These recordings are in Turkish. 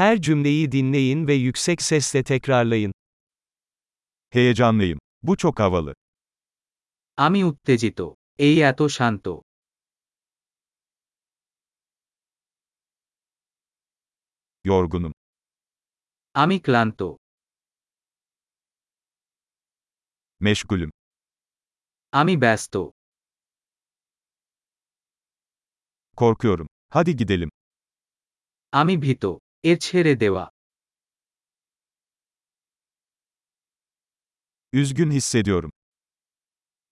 Her cümleyi dinleyin ve yüksek sesle tekrarlayın. Heyecanlıyım. Bu çok havalı. আমি উত্তেজিত এই এত শান্ত Yorgunum. আমি ক্লান্ত Meşgulüm. আমি ব্যস্ত Korkuyorum. Hadi gidelim. আমি ভীত এর ছেড়ে দেওয়া Üzgün hissediyorum.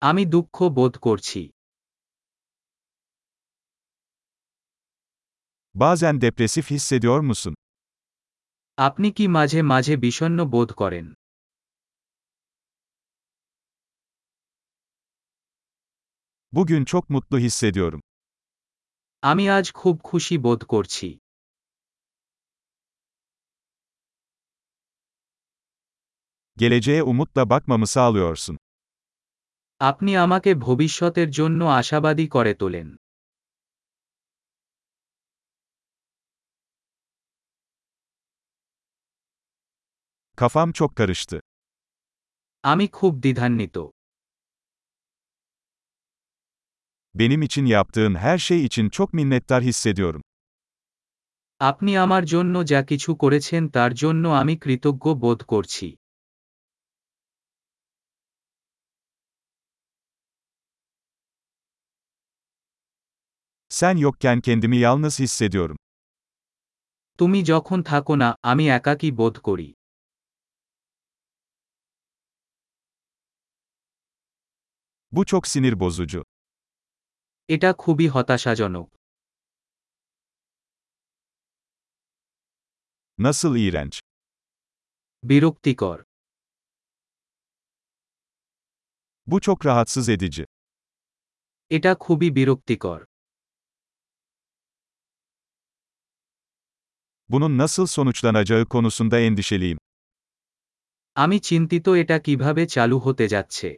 আমি দুঃখ বোধ করছি Bazen depresif hissediyor musun? আপনি কি মাঝে মাঝে বিষণ্ণ বোধ করেন Bugün çok mutlu hissediyorum. আমি আজ খুব খুশি বোধ করছি Geleceğe umutla bakmamı sağlıyorsun. আপনি আমাকে ভবিষ্যতের জন্য আশাবাদী করে তোলেন Kafam çok karıştı. আমি খুব দ্বিধান্বিত Benim için yaptığın her şey için çok minnettar hissediyorum. আপনি আমার জন্য যা কিছু করেছেন তার জন্য আমি কৃতজ্ঞ বোধ করছি Sen yokken kendimi yalnız hissediyorum. তুমি যখন থাকো না আমি একাকী বোধ করি Bu çok sinir bozucu. এটা খুবই হতাশাজনক Nasıl iğrenç. বিরক্তিকর Bu çok rahatsız edici. এটা খুবই বিরক্তিকর Bunun nasıl sonuçlanacağı konusunda endişeliyim. আমি চিন্তিত এটা কিভাবে চালু হতে যাচ্ছে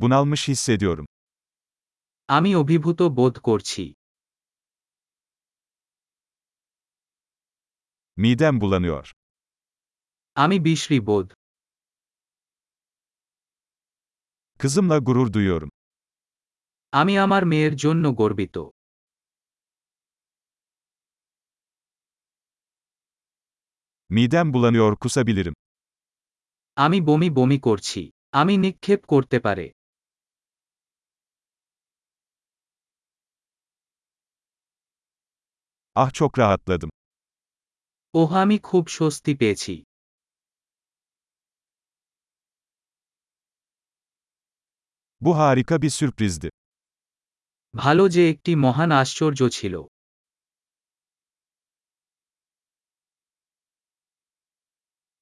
Bunalmış hissediyorum. আমি অভিভূত বোধ করছি Midem bulanıyor. আমি বিশ্রী বোধ Kızımla gurur duyuyorum. আমি আমার মেয়ের জন্য গর্বিত Midem bulanıyor kusabilirim. আমি বমি বমি করছি আমি নিক্ষেপ করতে পারে Ah çok rahatladım. ওহ আমি খুব স্বস্তি পেয়েছি Bu harika bir sürprizdi. ভালো যে একটি মহান আশ্চর্য ছিল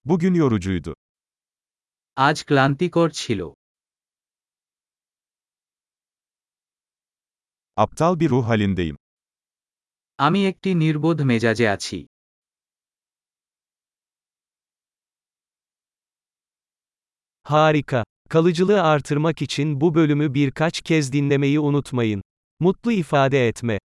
Bugün yorucuydu. আজ ক্লান্তিকর ছিল Aptal bir ruh halindeyim. আমি একটি নির্বোধ মেজাজে আছি Harika. Kalıcılığı artırmak için bu bölümü birkaç kez dinlemeyi unutmayın. Mutlu ifade etme.